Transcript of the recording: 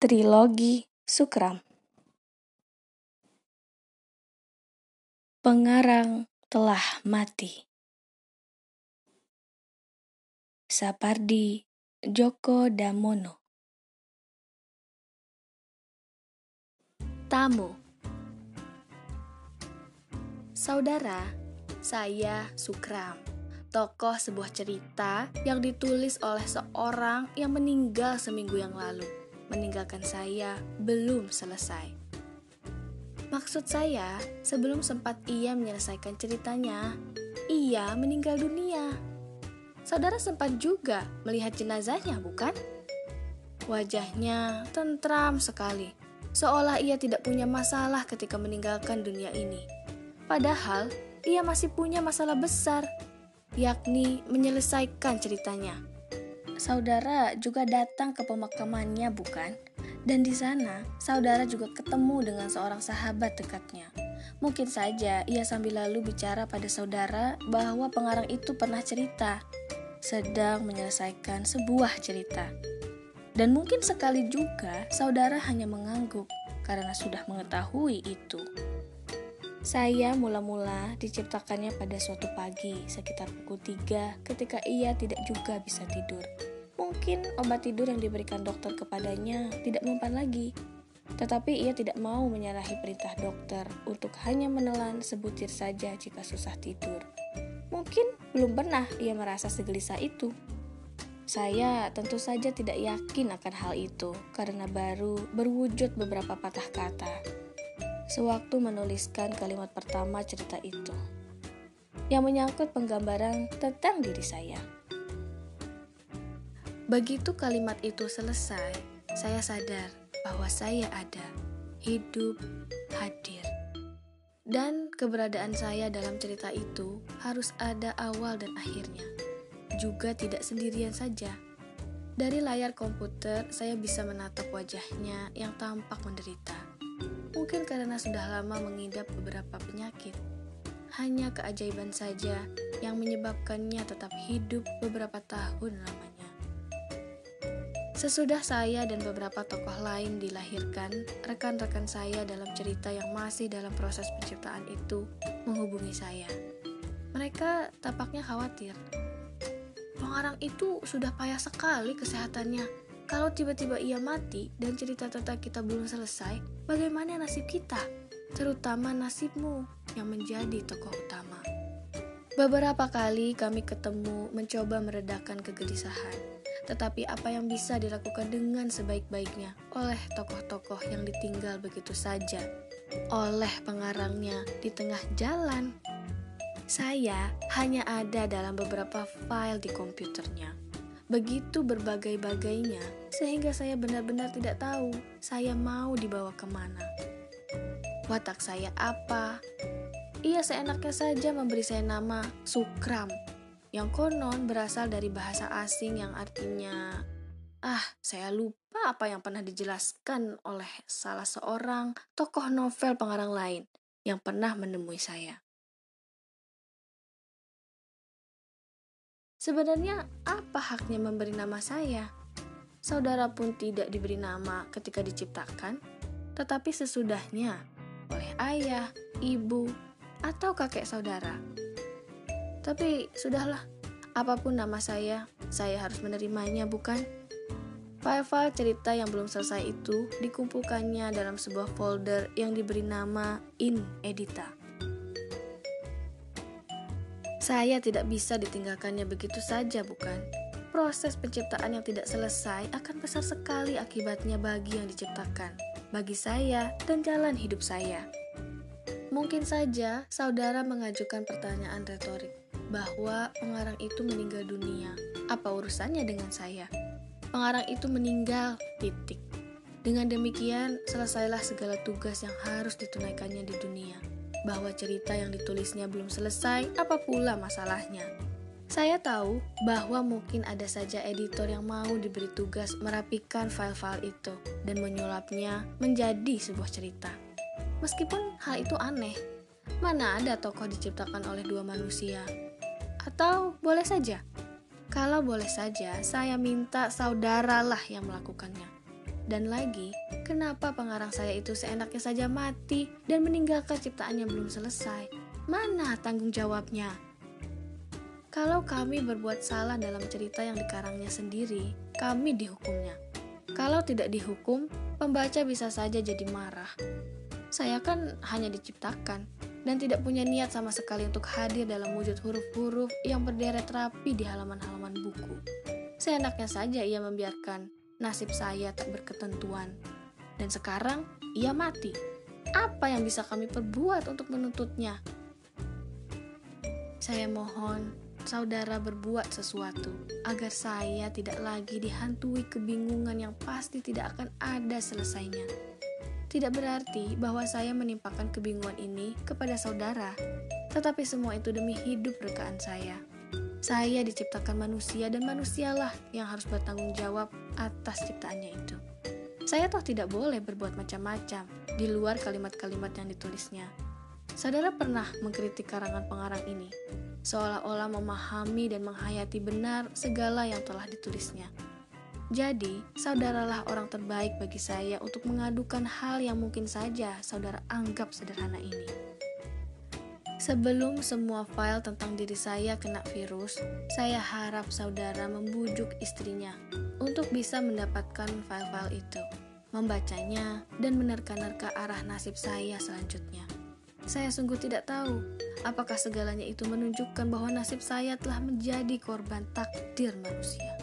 Trilogi Sukram. Pengarang telah mati. Sapardi Djoko Damono. Tamu. Saudara, saya Sukram, tokoh sebuah cerita yang ditulis oleh seorang yang meninggal seminggu yang lalu meninggalkan saya belum selesai. Maksud saya, sebelum sempat ia menyelesaikan ceritanya, ia meninggal dunia. Saudara sempat juga melihat jenazahnya, bukan? Wajahnya tentram sekali, seolah ia tidak punya masalah ketika meninggalkan dunia ini. Padahal, ia masih punya masalah besar, yakni menyelesaikan ceritanya saudara juga datang ke pemakamannya, bukan? Dan di sana, saudara juga ketemu dengan seorang sahabat dekatnya. Mungkin saja ia sambil lalu bicara pada saudara bahwa pengarang itu pernah cerita, sedang menyelesaikan sebuah cerita. Dan mungkin sekali juga saudara hanya mengangguk karena sudah mengetahui itu. Saya mula-mula diciptakannya pada suatu pagi sekitar pukul 3 ketika ia tidak juga bisa tidur. Mungkin obat tidur yang diberikan dokter kepadanya tidak mempan lagi. Tetapi ia tidak mau menyalahi perintah dokter untuk hanya menelan sebutir saja jika susah tidur. Mungkin belum pernah ia merasa segelisah itu. Saya tentu saja tidak yakin akan hal itu karena baru berwujud beberapa patah kata sewaktu menuliskan kalimat pertama cerita itu yang menyangkut penggambaran tentang diri saya. Begitu kalimat itu selesai, saya sadar bahwa saya ada, hidup, hadir. Dan keberadaan saya dalam cerita itu harus ada awal dan akhirnya. Juga tidak sendirian saja. Dari layar komputer, saya bisa menatap wajahnya yang tampak menderita Mungkin karena sudah lama mengidap beberapa penyakit. Hanya keajaiban saja yang menyebabkannya tetap hidup beberapa tahun lamanya. Sesudah saya dan beberapa tokoh lain dilahirkan, rekan-rekan saya dalam cerita yang masih dalam proses penciptaan itu menghubungi saya. Mereka tapaknya khawatir. Pengarang itu sudah payah sekali kesehatannya kalau tiba-tiba ia mati dan cerita tentang kita belum selesai, bagaimana nasib kita? Terutama nasibmu yang menjadi tokoh utama. Beberapa kali kami ketemu mencoba meredakan kegelisahan. Tetapi apa yang bisa dilakukan dengan sebaik-baiknya oleh tokoh-tokoh yang ditinggal begitu saja oleh pengarangnya di tengah jalan? Saya hanya ada dalam beberapa file di komputernya begitu berbagai-bagainya, sehingga saya benar-benar tidak tahu saya mau dibawa ke mana. Watak saya apa? Ia seenaknya saja memberi saya nama Sukram, yang konon berasal dari bahasa asing yang artinya Ah, saya lupa apa yang pernah dijelaskan oleh salah seorang tokoh novel pengarang lain yang pernah menemui saya. Sebenarnya apa haknya memberi nama saya? Saudara pun tidak diberi nama ketika diciptakan, tetapi sesudahnya oleh ayah, ibu, atau kakek saudara. Tapi sudahlah, apa pun nama saya, saya harus menerimanya, bukan? File-file cerita yang belum selesai itu dikumpulkannya dalam sebuah folder yang diberi nama In Edita. Saya tidak bisa ditinggalkannya begitu saja, bukan? Proses penciptaan yang tidak selesai akan besar sekali akibatnya bagi yang diciptakan, bagi saya, dan jalan hidup saya. Mungkin saja saudara mengajukan pertanyaan retorik bahwa pengarang itu meninggal dunia. Apa urusannya dengan saya? Pengarang itu meninggal, titik. Dengan demikian, selesailah segala tugas yang harus ditunaikannya di dunia bahwa cerita yang ditulisnya belum selesai, apa pula masalahnya. Saya tahu bahwa mungkin ada saja editor yang mau diberi tugas merapikan file-file itu dan menyulapnya menjadi sebuah cerita. Meskipun hal itu aneh, mana ada tokoh diciptakan oleh dua manusia? Atau boleh saja? Kalau boleh saja, saya minta saudaralah yang melakukannya. Dan lagi, kenapa pengarang saya itu seenaknya saja mati dan meninggalkan ciptaannya belum selesai? Mana tanggung jawabnya? Kalau kami berbuat salah dalam cerita yang dikarangnya sendiri, kami dihukumnya. Kalau tidak dihukum, pembaca bisa saja jadi marah. Saya kan hanya diciptakan dan tidak punya niat sama sekali untuk hadir dalam wujud huruf-huruf yang berderet rapi di halaman-halaman buku. Seenaknya saja ia membiarkan nasib saya tak berketentuan. Dan sekarang ia mati. Apa yang bisa kami perbuat untuk menuntutnya? Saya mohon saudara berbuat sesuatu agar saya tidak lagi dihantui kebingungan yang pasti tidak akan ada selesainya. Tidak berarti bahwa saya menimpakan kebingungan ini kepada saudara, tetapi semua itu demi hidup rekaan saya. Saya diciptakan manusia dan manusialah yang harus bertanggung jawab atas ciptaannya itu. Saya toh tidak boleh berbuat macam-macam di luar kalimat-kalimat yang ditulisnya. Saudara pernah mengkritik karangan pengarang ini, seolah-olah memahami dan menghayati benar segala yang telah ditulisnya. Jadi, saudaralah orang terbaik bagi saya untuk mengadukan hal yang mungkin saja saudara anggap sederhana ini. Sebelum semua file tentang diri saya kena virus, saya harap saudara membujuk istrinya untuk bisa mendapatkan file-file itu, membacanya, dan menerka-nerka arah nasib saya selanjutnya. Saya sungguh tidak tahu apakah segalanya itu menunjukkan bahwa nasib saya telah menjadi korban takdir manusia.